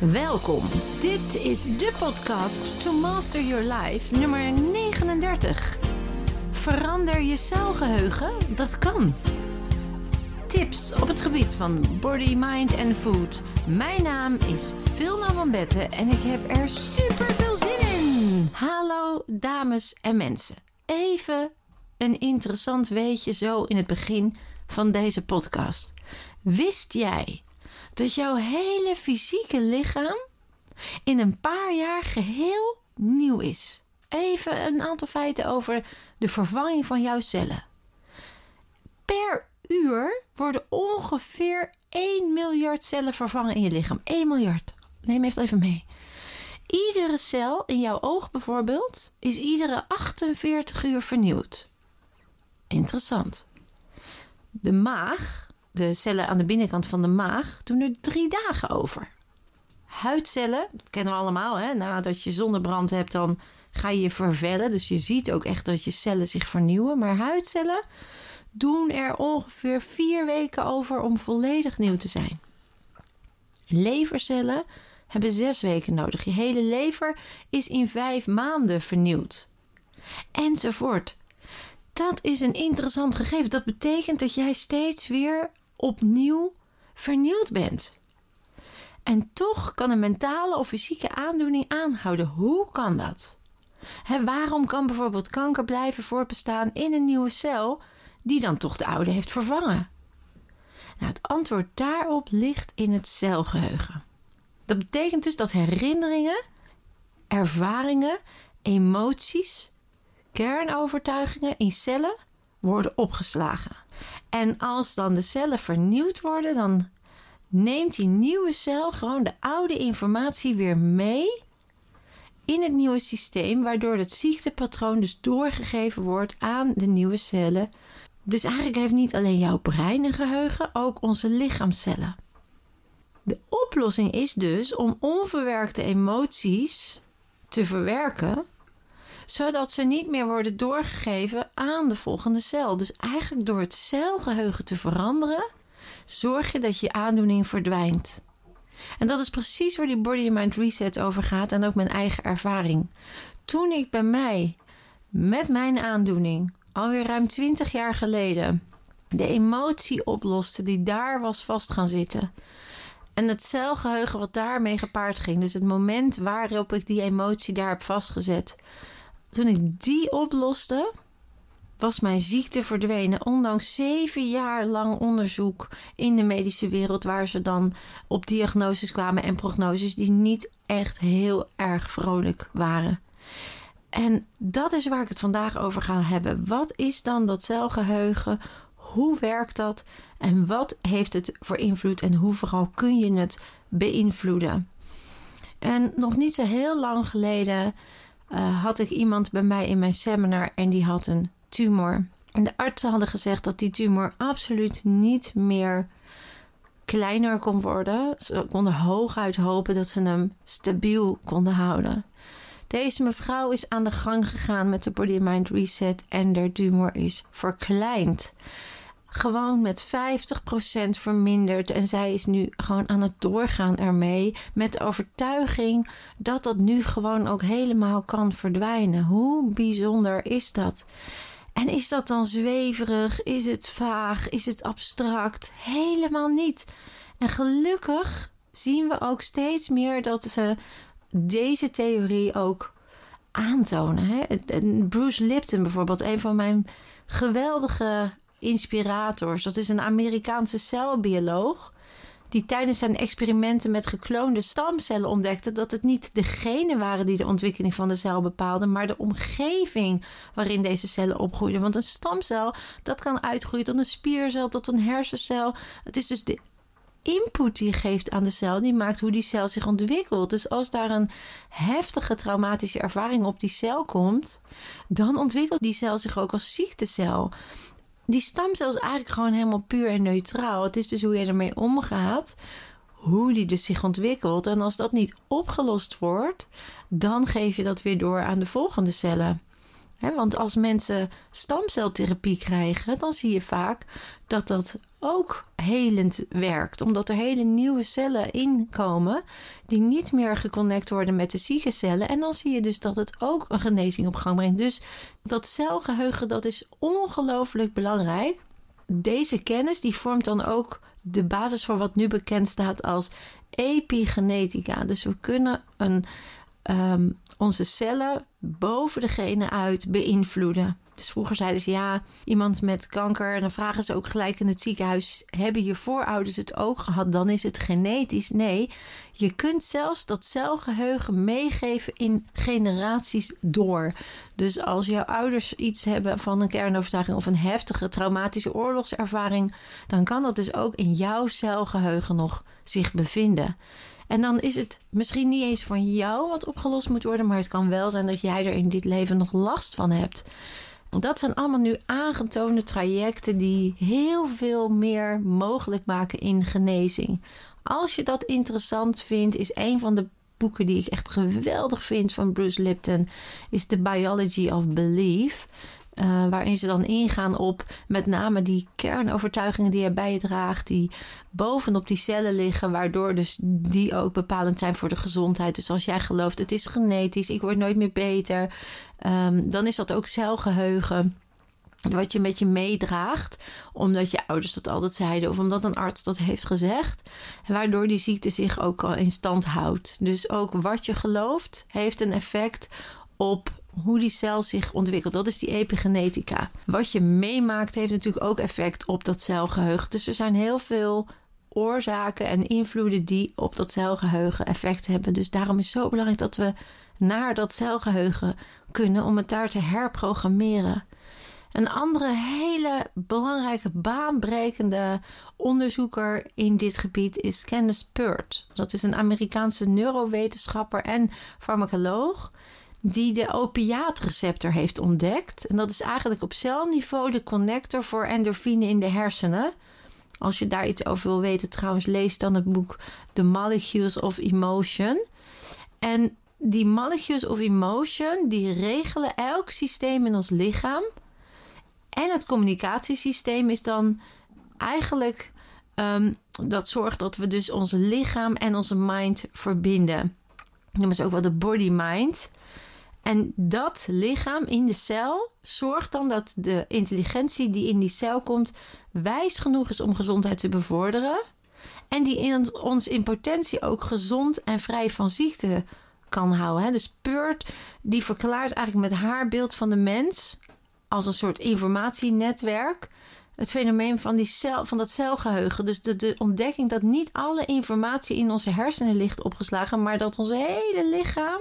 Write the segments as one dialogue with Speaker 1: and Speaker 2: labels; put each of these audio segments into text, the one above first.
Speaker 1: Welkom. Dit is de podcast To Master Your Life nummer 39. Verander je celgeheugen? Dat kan. Tips op het gebied van body, mind en food. Mijn naam is Vilna van Betten en ik heb er super veel zin in. Hallo dames en mensen. Even een interessant weetje zo in het begin van deze podcast. Wist jij dat jouw hele fysieke lichaam in een paar jaar geheel nieuw is? Even een aantal feiten over de vervanging van jouw cellen. Per uur worden ongeveer 1 miljard cellen vervangen in je lichaam. 1 miljard. Neem even mee. Iedere cel in jouw oog bijvoorbeeld is iedere 48 uur vernieuwd. Interessant. De maag, de cellen aan de binnenkant van de maag, doen er drie dagen over. Huidcellen, dat kennen we allemaal, hè? nadat je zonnebrand hebt, dan ga je je vervellen. Dus je ziet ook echt dat je cellen zich vernieuwen. Maar huidcellen doen er ongeveer vier weken over om volledig nieuw te zijn. Levercellen hebben zes weken nodig. Je hele lever is in vijf maanden vernieuwd. Enzovoort. Dat is een interessant gegeven. Dat betekent dat jij steeds weer opnieuw vernieuwd bent. En toch kan een mentale of fysieke aandoening aanhouden. Hoe kan dat? waarom kan bijvoorbeeld kanker blijven voortbestaan in een nieuwe cel die dan toch de oude heeft vervangen? Nou, het antwoord daarop ligt in het celgeheugen. Dat betekent dus dat herinneringen, ervaringen, emoties, kernovertuigingen in cellen worden opgeslagen. En als dan de cellen vernieuwd worden, dan neemt die nieuwe cel gewoon de oude informatie weer mee in het nieuwe systeem, waardoor het ziektepatroon dus doorgegeven wordt aan de nieuwe cellen. Dus eigenlijk heeft niet alleen jouw brein een geheugen, ook onze lichaamcellen. De oplossing is dus om onverwerkte emoties te verwerken, zodat ze niet meer worden doorgegeven aan de volgende cel. Dus eigenlijk door het celgeheugen te veranderen, zorg je dat je aandoening verdwijnt. En dat is precies waar die Body Mind Reset over gaat en ook mijn eigen ervaring. Toen ik bij mij met mijn aandoening, alweer ruim 20 jaar geleden, de emotie oploste die daar was vast gaan zitten. En het celgeheugen wat daarmee gepaard ging. Dus het moment waarop ik die emotie daar heb vastgezet. Toen ik die oploste, was mijn ziekte verdwenen. Ondanks zeven jaar lang onderzoek in de medische wereld, waar ze dan op diagnoses kwamen en prognoses die niet echt heel erg vrolijk waren. En dat is waar ik het vandaag over ga hebben. Wat is dan dat celgeheugen? Hoe werkt dat? En wat heeft het voor invloed? En hoe vooral kun je het beïnvloeden? En nog niet zo heel lang geleden uh, had ik iemand bij mij in mijn seminar en die had een tumor. En de artsen hadden gezegd dat die tumor absoluut niet meer kleiner kon worden. Ze konden hooguit hopen dat ze hem stabiel konden houden. Deze mevrouw is aan de gang gegaan met de Body Mind Reset en de tumor is verkleind. Gewoon met 50% verminderd. En zij is nu gewoon aan het doorgaan ermee. Met de overtuiging dat dat nu gewoon ook helemaal kan verdwijnen. Hoe bijzonder is dat? En is dat dan zweverig? Is het vaag? Is het abstract? Helemaal niet. En gelukkig zien we ook steeds meer dat ze deze theorie ook aantonen. Hè? Bruce Lipton bijvoorbeeld, een van mijn geweldige inspirators. Dat is een Amerikaanse celbioloog die tijdens zijn experimenten met gekloonde stamcellen ontdekte dat het niet de genen waren die de ontwikkeling van de cel bepaalden, maar de omgeving waarin deze cellen opgroeiden. Want een stamcel dat kan uitgroeien tot een spiercel, tot een hersencel. Het is dus de input die je geeft aan de cel, die maakt hoe die cel zich ontwikkelt. Dus als daar een heftige traumatische ervaring op die cel komt, dan ontwikkelt die cel zich ook als ziektecel die stamcel is eigenlijk gewoon helemaal puur en neutraal. Het is dus hoe je ermee omgaat, hoe die dus zich ontwikkelt. En als dat niet opgelost wordt, dan geef je dat weer door aan de volgende cellen. want als mensen stamceltherapie krijgen, dan zie je vaak dat dat ook helend werkt. Omdat er hele nieuwe cellen inkomen die niet meer geconnect worden met de zieke cellen. En dan zie je dus dat het ook een genezing op gang brengt. Dus dat celgeheugen, dat is ongelooflijk belangrijk. Deze kennis die vormt dan ook de basis voor wat nu bekend staat als epigenetica. Dus we kunnen een, um, onze cellen boven de genen uit beïnvloeden. Dus vroeger zeiden ze ja, iemand met kanker. En dan vragen ze ook gelijk in het ziekenhuis: hebben je voorouders het ook gehad? Dan is het genetisch. Nee, je kunt zelfs dat celgeheugen meegeven in generaties door. Dus als jouw ouders iets hebben van een kernovertuiging of een heftige traumatische oorlogservaring, dan kan dat dus ook in jouw celgeheugen nog zich bevinden. En dan is het misschien niet eens van jou wat opgelost moet worden, maar het kan wel zijn dat jij er in dit leven nog last van hebt. Dat zijn allemaal nu aangetoonde trajecten die heel veel meer mogelijk maken in genezing. Als je dat interessant vindt, is een van de boeken die ik echt geweldig vind van Bruce Lipton, is The Biology of Belief. Uh, waarin ze dan ingaan op met name die kernovertuigingen die je bij je draagt, die bovenop die cellen liggen, waardoor dus die ook bepalend zijn voor de gezondheid. Dus als jij gelooft, het is genetisch, ik word nooit meer beter, um, dan is dat ook celgeheugen. Wat je met je meedraagt, omdat je ouders dat altijd zeiden, of omdat een arts dat heeft gezegd, waardoor die ziekte zich ook al in stand houdt. Dus ook wat je gelooft, heeft een effect op hoe die cel zich ontwikkelt. Dat is die epigenetica. Wat je meemaakt heeft natuurlijk ook effect op dat celgeheugen. Dus er zijn heel veel oorzaken en invloeden die op dat celgeheugen effect hebben. Dus daarom is het zo belangrijk dat we naar dat celgeheugen kunnen om het daar te herprogrammeren. Een andere hele belangrijke baanbrekende onderzoeker in dit gebied is Kenneth Pert. Dat is een Amerikaanse neurowetenschapper en farmacoloog die de opiaatreceptor heeft ontdekt. En dat is eigenlijk op celniveau de connector voor endorfine in de hersenen. Als je daar iets over wil weten, trouwens, lees dan het boek The Molecules of Emotion. En die molecules of emotion, die regelen elk systeem in ons lichaam. En het communicatiesysteem is dan eigenlijk um, dat zorgt dat we dus ons lichaam en onze mind verbinden. Noemen ze ook wel de body-mind. En dat lichaam in de cel zorgt dan dat de intelligentie die in die cel komt wijs genoeg is om gezondheid te bevorderen. En die in ons in potentie ook gezond en vrij van ziekte kan houden. Dus Peurt die verklaart eigenlijk met haar beeld van de mens als een soort informatienetwerk het fenomeen van, die cel, van dat celgeheugen. Dus de, de ontdekking dat niet alle informatie in onze hersenen ligt opgeslagen, maar dat ons hele lichaam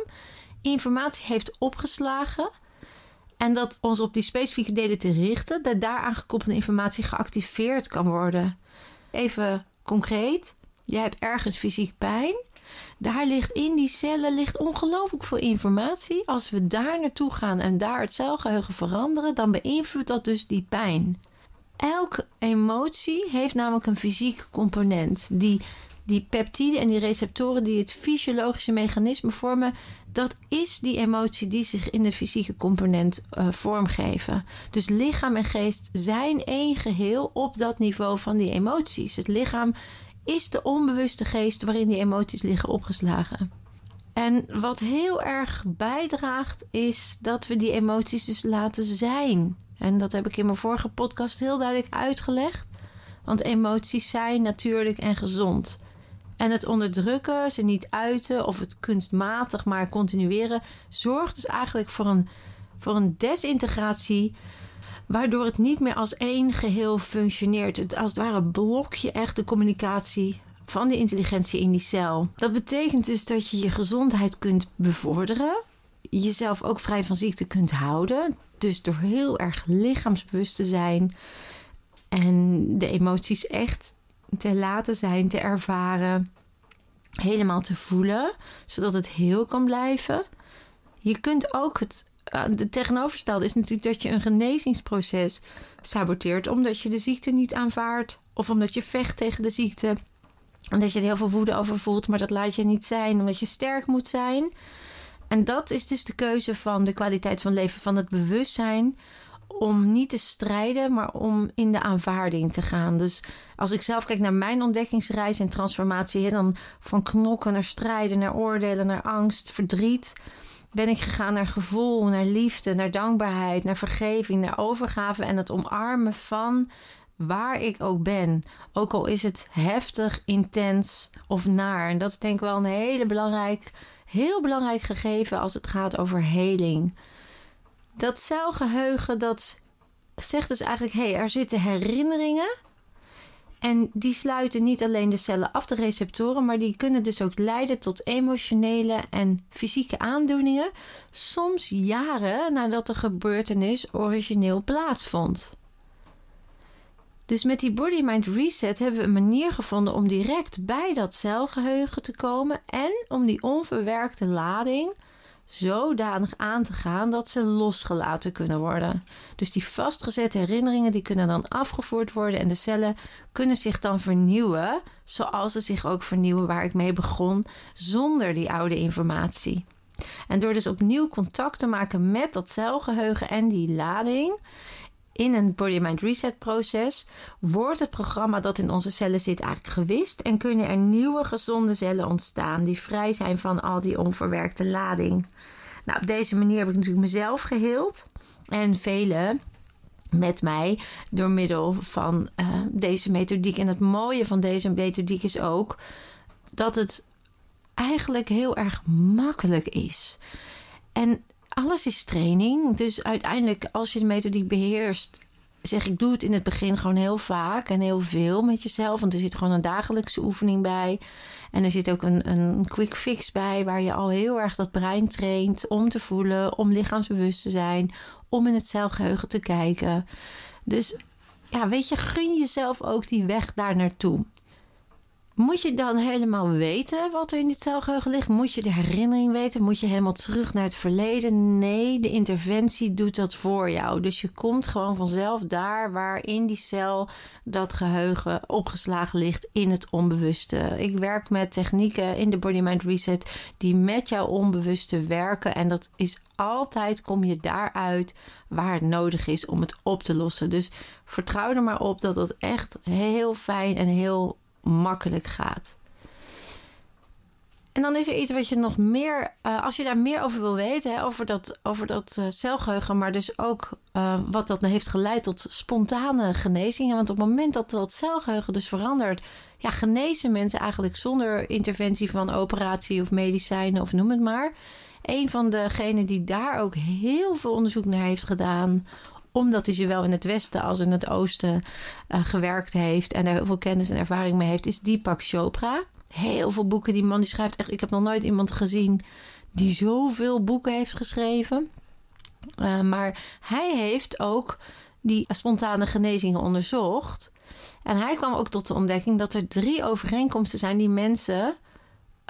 Speaker 1: informatie heeft opgeslagen. En dat ons op die specifieke delen te richten, dat daaraan gekoppelde informatie geactiveerd kan worden. Even concreet, jij hebt ergens fysiek pijn. Daar ligt in die cellen ligt ongelooflijk veel informatie. Als we daar naartoe gaan en daar het celgeheugen veranderen, dan beïnvloedt dat dus die pijn. Elke emotie heeft namelijk een fysieke component. Die, die peptiden en die receptoren die het fysiologische mechanisme vormen, dat is die emotie die zich in de fysieke component uh, vormgeven. Dus lichaam en geest zijn één geheel op dat niveau van die emoties. Het lichaam is de onbewuste geest waarin die emoties liggen opgeslagen. En wat heel erg bijdraagt, is dat we die emoties dus laten zijn. En dat heb ik in mijn vorige podcast heel duidelijk uitgelegd. Want emoties zijn natuurlijk en gezond. En het onderdrukken, ze niet uiten of het kunstmatig maar continueren, zorgt dus eigenlijk voor een, voor een desintegratie. Waardoor het niet meer als één geheel functioneert. Het als het ware blok je echt de communicatie van de intelligentie in die cel. Dat betekent dus dat je je gezondheid kunt bevorderen. Jezelf ook vrij van ziekte kunt houden. Dus door heel erg lichaamsbewust te zijn. En de emoties echt te laten zijn, te ervaren, helemaal te voelen, zodat het heel kan blijven. Je kunt ook het. Eh, de tegenovergestelde is natuurlijk dat je een genezingsproces saboteert, omdat je de ziekte niet aanvaardt of omdat je vecht tegen de ziekte. Omdat je er heel veel woede over voelt, maar dat laat je niet zijn, omdat je sterk moet zijn. En dat is dus de keuze van de kwaliteit van leven, van het bewustzijn om niet te strijden, maar om in de aanvaarding te gaan. Dus als ik zelf kijk naar mijn ontdekkingsreis en transformatie, dan van knokken naar strijden, naar oordelen, naar angst, verdriet, ben ik gegaan naar gevoel, naar liefde, naar dankbaarheid, naar vergeving, naar overgave en het omarmen van waar ik ook ben. Ook al is het heftig, intens of naar. En dat is denk ik wel een hele belangrijk, heel belangrijk gegeven als het gaat over heling. Dat celgeheugen, dat zegt dus eigenlijk: hé, hey, er zitten herinneringen. En die sluiten niet alleen de cellen af, de receptoren, maar die kunnen dus ook leiden tot emotionele en fysieke aandoeningen, soms jaren nadat de gebeurtenis origineel plaatsvond. Dus met die Body Mind Reset hebben we een manier gevonden om direct bij dat celgeheugen te komen en om die onverwerkte lading zodanig aan te gaan dat ze losgelaten kunnen worden. Dus die vastgezette herinneringen die kunnen dan afgevoerd worden en de cellen kunnen zich dan vernieuwen, zoals ze zich ook vernieuwen waar ik mee begon, zonder die oude informatie. En door dus opnieuw contact te maken met dat celgeheugen en die lading, in een body mind reset proces wordt het programma dat in onze cellen zit eigenlijk gewist en kunnen er nieuwe gezonde cellen ontstaan die vrij zijn van al die onverwerkte lading. Nou, op deze manier heb ik natuurlijk mezelf geheeld en velen met mij door middel van uh, deze methodiek. En het mooie van deze methodiek is ook dat het eigenlijk heel erg makkelijk is. En alles is training. Dus uiteindelijk, als je de methodiek beheerst, zeg ik, doe het in het begin gewoon heel vaak en heel veel met jezelf. Want er zit gewoon een dagelijkse oefening bij. En er zit ook een, een quick fix bij, waar je al heel erg dat brein traint om te voelen, om lichaamsbewust te zijn, om in het zelfgeheugen te kijken. Dus ja, weet je, gun jezelf ook die weg daar naartoe. Moet je dan helemaal weten wat er in dit celgeheugen ligt? Moet je de herinnering weten? Moet je helemaal terug naar het verleden? Nee, de interventie doet dat voor jou. Dus je komt gewoon vanzelf daar waar in die cel dat geheugen opgeslagen ligt in het onbewuste. Ik werk met technieken in de Body Mind Reset die met jouw onbewuste werken. En dat is altijd kom je daaruit waar het nodig is om het op te lossen. Dus vertrouw er maar op dat dat echt heel fijn en heel makkelijk gaat. En dan is er iets wat je nog meer, uh, als je daar meer over wil weten, hè, over dat, over dat uh, celgeheugen, maar dus ook uh, wat dat heeft geleid tot spontane genezingen. Want op het moment dat dat celgeheugen dus verandert, ja, genezen mensen eigenlijk zonder interventie van operatie of medicijnen of noem het maar. Een van degenen die daar ook heel veel onderzoek naar heeft gedaan omdat hij zowel in het Westen als in het Oosten uh, gewerkt heeft en daar heel veel kennis en ervaring mee heeft, is Deepak Chopra. Heel veel boeken. Die man die schrijft echt. Ik heb nog nooit iemand gezien die zoveel boeken heeft geschreven. Uh, maar hij heeft ook die spontane genezingen onderzocht. En hij kwam ook tot de ontdekking dat er drie overeenkomsten zijn die mensen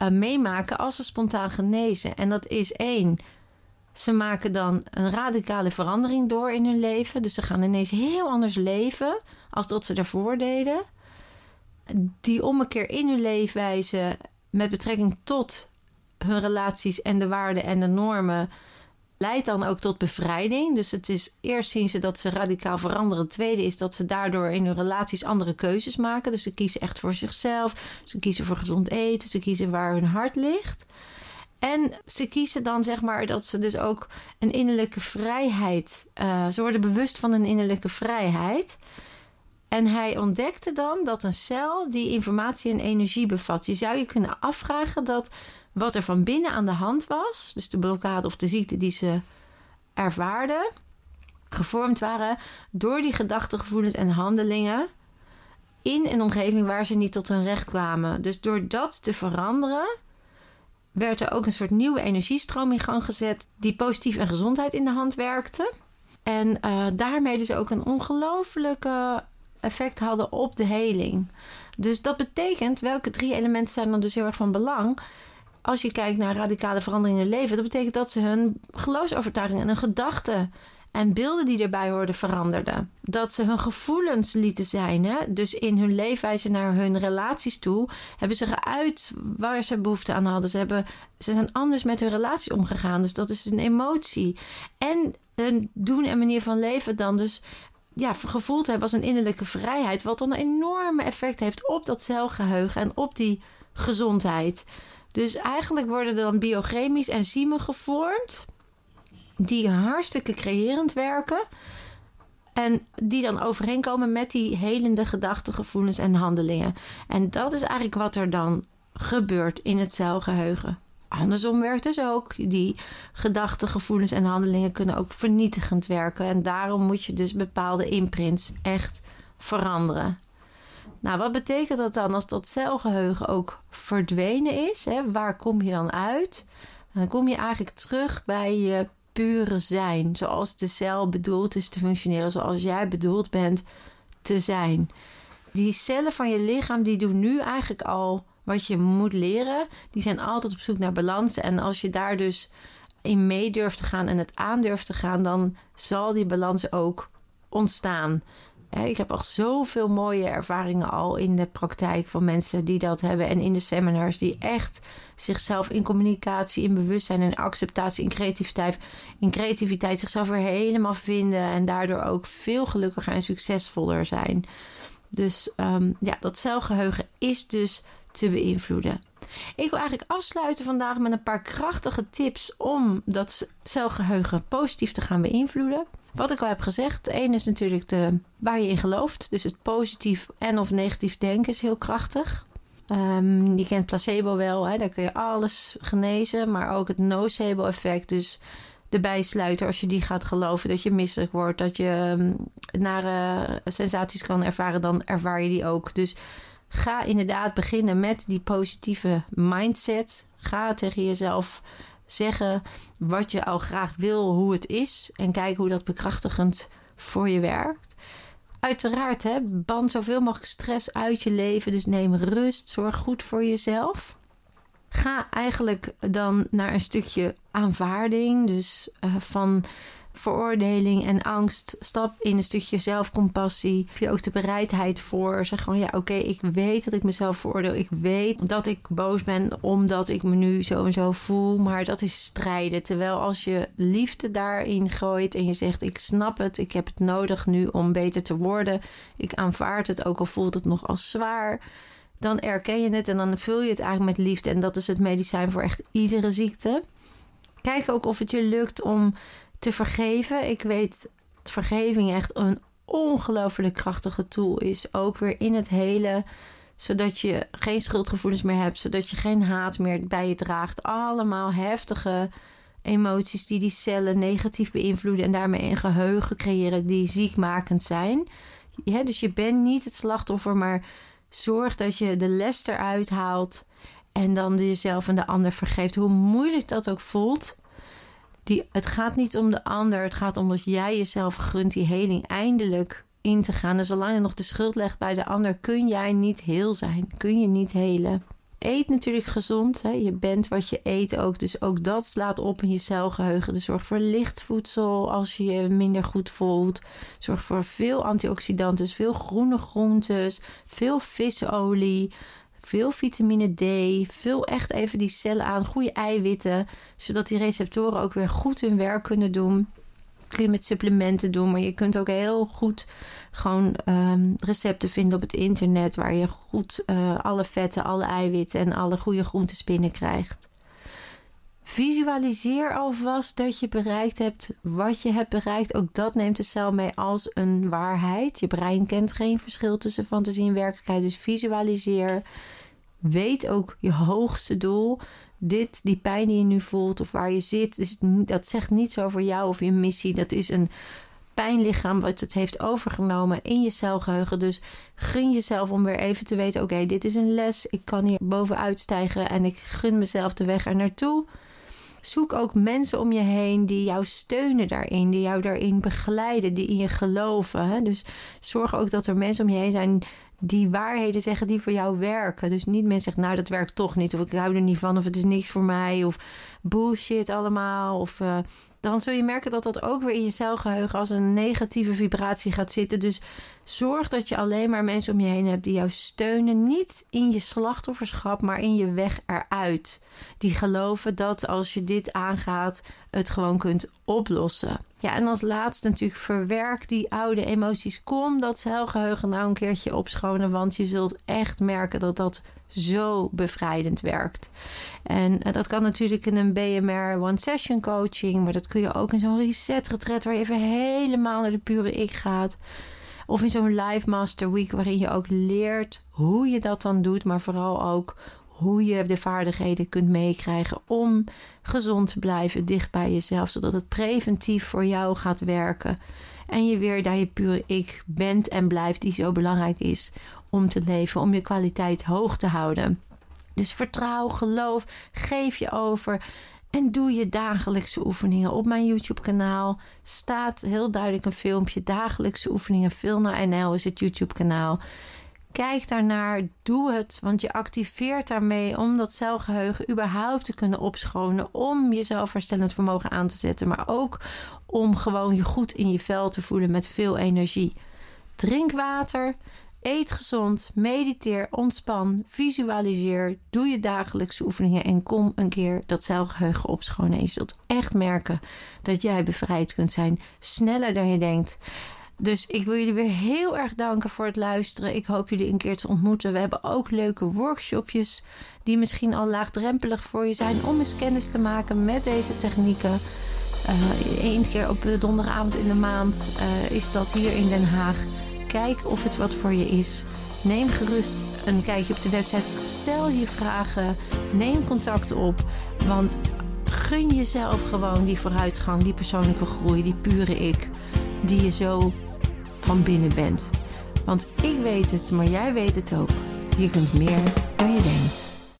Speaker 1: uh, meemaken als ze spontaan genezen. En dat is één ze maken dan een radicale verandering door in hun leven. Dus ze gaan ineens heel anders leven als dat ze daarvoor deden. Die ommekeer in hun leefwijze met betrekking tot hun relaties en de waarden en de normen leidt dan ook tot bevrijding. Dus het is eerst zien ze dat ze radicaal veranderen. Het tweede is dat ze daardoor in hun relaties andere keuzes maken. Dus ze kiezen echt voor zichzelf. Ze kiezen voor gezond eten. Ze kiezen waar hun hart ligt. En ze kiezen dan zeg maar dat ze dus ook een innerlijke vrijheid. Uh, ze worden bewust van een innerlijke vrijheid. En hij ontdekte dan dat een cel die informatie en energie bevat. Je zou je kunnen afvragen dat wat er van binnen aan de hand was, dus de blokkade of de ziekte die ze ervaarden, gevormd waren door die gedachten, gevoelens en handelingen in een omgeving waar ze niet tot hun recht kwamen. Dus door dat te veranderen werd er ook een soort nieuwe energiestroom in gang gezet die positief en gezondheid in de hand werkte. En uh, daarmee dus ook een ongelooflijke effect hadden op de heling. Dus dat betekent, welke drie elementen zijn dan dus heel erg van belang? Als je kijkt naar radicale veranderingen in het leven, dat betekent dat ze hun geloofsovertuigingen en hun gedachten en beelden die erbij hoorden veranderden. Dat ze hun gevoelens lieten zijn. Hè? Dus in hun leefwijze naar hun relaties toe hebben ze geuit waar ze behoefte aan hadden. Ze, hebben, ze zijn anders met hun relatie omgegaan. Dus dat is een emotie. En een doen en manier van leven dan dus ja, gevoeld hebben als een innerlijke vrijheid. Wat dan een enorme effect heeft op dat celgeheugen en op die gezondheid. Dus eigenlijk worden er dan biochemisch enzymen gevormd die hartstikke creërend werken. En die dan overeenkomen met die helende gedachten, gevoelens en handelingen. En dat is eigenlijk wat er dan gebeurt in het celgeheugen. Andersom werkt dus ook. Die gedachten, gevoelens en handelingen kunnen ook vernietigend werken. En daarom moet je dus bepaalde imprints echt veranderen. Nou, wat betekent dat dan als dat celgeheugen ook verdwenen is? Hè? Waar kom je dan uit? Dan kom je eigenlijk terug bij je pure zijn. Zoals de cel bedoeld is te functioneren. Zoals jij bedoeld bent te zijn. Die cellen van je lichaam die doen nu eigenlijk al wat je moet leren. Die zijn altijd op zoek naar balans. En als je daar dus in mee durft te gaan en het aan durft te gaan, dan zal die balans ook ontstaan. Ik heb al zoveel mooie ervaringen al in de praktijk van mensen die dat hebben. En in de seminars die echt zichzelf in communicatie, in bewustzijn en acceptatie, in creativiteit, in creativiteit zichzelf weer helemaal vinden. En daardoor ook veel gelukkiger en succesvoller zijn. Dus um, ja, dat celgeheugen is dus te beïnvloeden. Ik wil eigenlijk afsluiten vandaag met een paar krachtige tips om dat celgeheugen positief te gaan beïnvloeden. Wat ik al heb gezegd, één is natuurlijk de, waar je in gelooft. Dus het positief en of negatief denken is heel krachtig. Um, je kent placebo wel, hè? daar kun je alles genezen, maar ook het nocebo-effect. Dus de bijsluiter, als je die gaat geloven, dat je misselijk wordt, dat je um, nare sensaties kan ervaren, dan ervaar je die ook. Dus ga inderdaad beginnen met die positieve mindset. Ga tegen jezelf zeggen wat je al graag wil, hoe het is. En kijken hoe dat bekrachtigend voor je werkt. Uiteraard, hè, ban zoveel mogelijk stress uit je leven. Dus neem rust, zorg goed voor jezelf. Ga eigenlijk dan naar een stukje aanvaarding. Dus uh, van veroordeling en angst. Stap in een stukje zelfcompassie. Heb je ook de bereidheid voor. Zeg gewoon, ja, oké, ik weet dat ik mezelf veroordeel. Ik weet dat ik boos ben omdat ik me nu zo en zo voel. Maar dat is strijden. Terwijl als je liefde daarin gooit en je zegt, ik snap het. Ik heb het nodig nu om beter te worden. Ik aanvaard het, ook al voelt het nog als zwaar dan erken je het en dan vul je het eigenlijk met liefde. En dat is het medicijn voor echt iedere ziekte. Kijk ook of het je lukt om te vergeven. Ik weet dat vergeving echt een ongelooflijk krachtige tool is. Ook weer in het hele. Zodat je geen schuldgevoelens meer hebt. Zodat je geen haat meer bij je draagt. Allemaal heftige emoties die die cellen negatief beïnvloeden. En daarmee een geheugen creëren die ziekmakend zijn. Ja, dus je bent niet het slachtoffer, maar zorg dat je de les eruit haalt. En dan jezelf en de ander vergeeft. Hoe moeilijk dat ook voelt. Die, het gaat niet om de ander. Het gaat om dat jij jezelf gunt die heling eindelijk in te gaan. En zolang je nog de schuld legt bij de ander, kun jij niet heel zijn. Kun je niet helen. Eet natuurlijk gezond. Hè? Je bent wat je eet ook. Dus ook dat slaat op in je celgeheugen. Dus zorg voor licht voedsel als je je minder goed voelt. Zorg voor veel antioxidanten, veel groene groentes, veel visolie. Veel vitamine D. Vul echt even die cellen aan. Goede eiwitten. Zodat die receptoren ook weer goed hun werk kunnen doen. Kun je met supplementen doen. Maar je kunt ook heel goed gewoon um, recepten vinden op het internet. Waar je goed uh, alle vetten, alle eiwitten en alle goede groentes binnenkrijgt. Visualiseer alvast dat je bereikt hebt wat je hebt bereikt. Ook dat neemt de cel mee als een waarheid. Je brein kent geen verschil tussen fantasie en werkelijkheid. Dus visualiseer. Weet ook je hoogste doel. Dit, die pijn die je nu voelt of waar je zit, dat zegt niets over jou of je missie. Dat is een pijnlichaam wat het heeft overgenomen in je celgeheugen. Dus gun jezelf om weer even te weten: oké, dit is een les. Ik kan hier bovenuit stijgen en ik gun mezelf de weg er naartoe. Zoek ook mensen om je heen die jou steunen daarin, die jou daarin begeleiden, die in je geloven. Hè? Dus zorg ook dat er mensen om je heen zijn die waarheden zeggen die voor jou werken. Dus niet mensen zeggen, nou dat werkt toch niet, of ik hou er niet van, of het is niks voor mij, of bullshit allemaal, of uh, dan zul je merken dat dat ook weer in je celgeheugen als een negatieve vibratie gaat zitten. Dus zorg dat je alleen maar mensen om je heen hebt die jou steunen. Niet in je slachtofferschap, maar in je weg eruit. Die geloven dat als je dit aangaat, het gewoon kunt oplossen. Ja, en als laatste natuurlijk verwerk die oude emoties. Kom dat celgeheugen nou een keertje opschonen, want je zult echt merken dat dat zo bevrijdend werkt. En uh, dat kan natuurlijk in een BMR One Session coaching, maar dat kun je ook in zo'n reset retreat waar je even helemaal naar de pure ik gaat. Of in zo'n live master week waarin je ook leert hoe je dat dan doet, maar vooral ook hoe je de vaardigheden kunt meekrijgen om gezond te blijven dicht bij jezelf, zodat het preventief voor jou gaat werken en je weer daar je pure ik bent en blijft, die zo belangrijk is om te leven, om je kwaliteit hoog te houden. Dus vertrouw, geloof, geef je over en doe je dagelijkse oefeningen. Op mijn YouTube-kanaal staat heel duidelijk een filmpje. Dagelijkse oefeningen. Vilna NL is het YouTube-kanaal. Kijk daarnaar, doe het, want je activeert daarmee om dat celgeheugen überhaupt te kunnen opschonen, om je zelfherstellend vermogen aan te zetten, maar ook om gewoon je goed in je vel te voelen met veel energie. Drink water, Eet gezond, mediteer, ontspan, visualiseer, doe je dagelijkse oefeningen en kom een keer dat zelfgeheugen opschonen. En je zult echt merken dat jij bevrijd kunt zijn, sneller dan je denkt. Dus ik wil jullie weer heel erg danken voor het luisteren. Ik hoop jullie een keer te ontmoeten. We hebben ook leuke workshopjes die misschien al laagdrempelig voor je zijn om eens kennis te maken met deze technieken. Eén uh, keer op de donderdagavond in de maand uh, is dat hier in Den Haag. Kijk of het wat voor je is. Neem gerust een kijkje op de website. Stel je vragen. Neem contact op. Want gun jezelf gewoon die vooruitgang, die persoonlijke groei, die pure ik. Die je zo van binnen bent. Want ik weet het, maar jij weet het ook. Je kunt meer dan je denkt.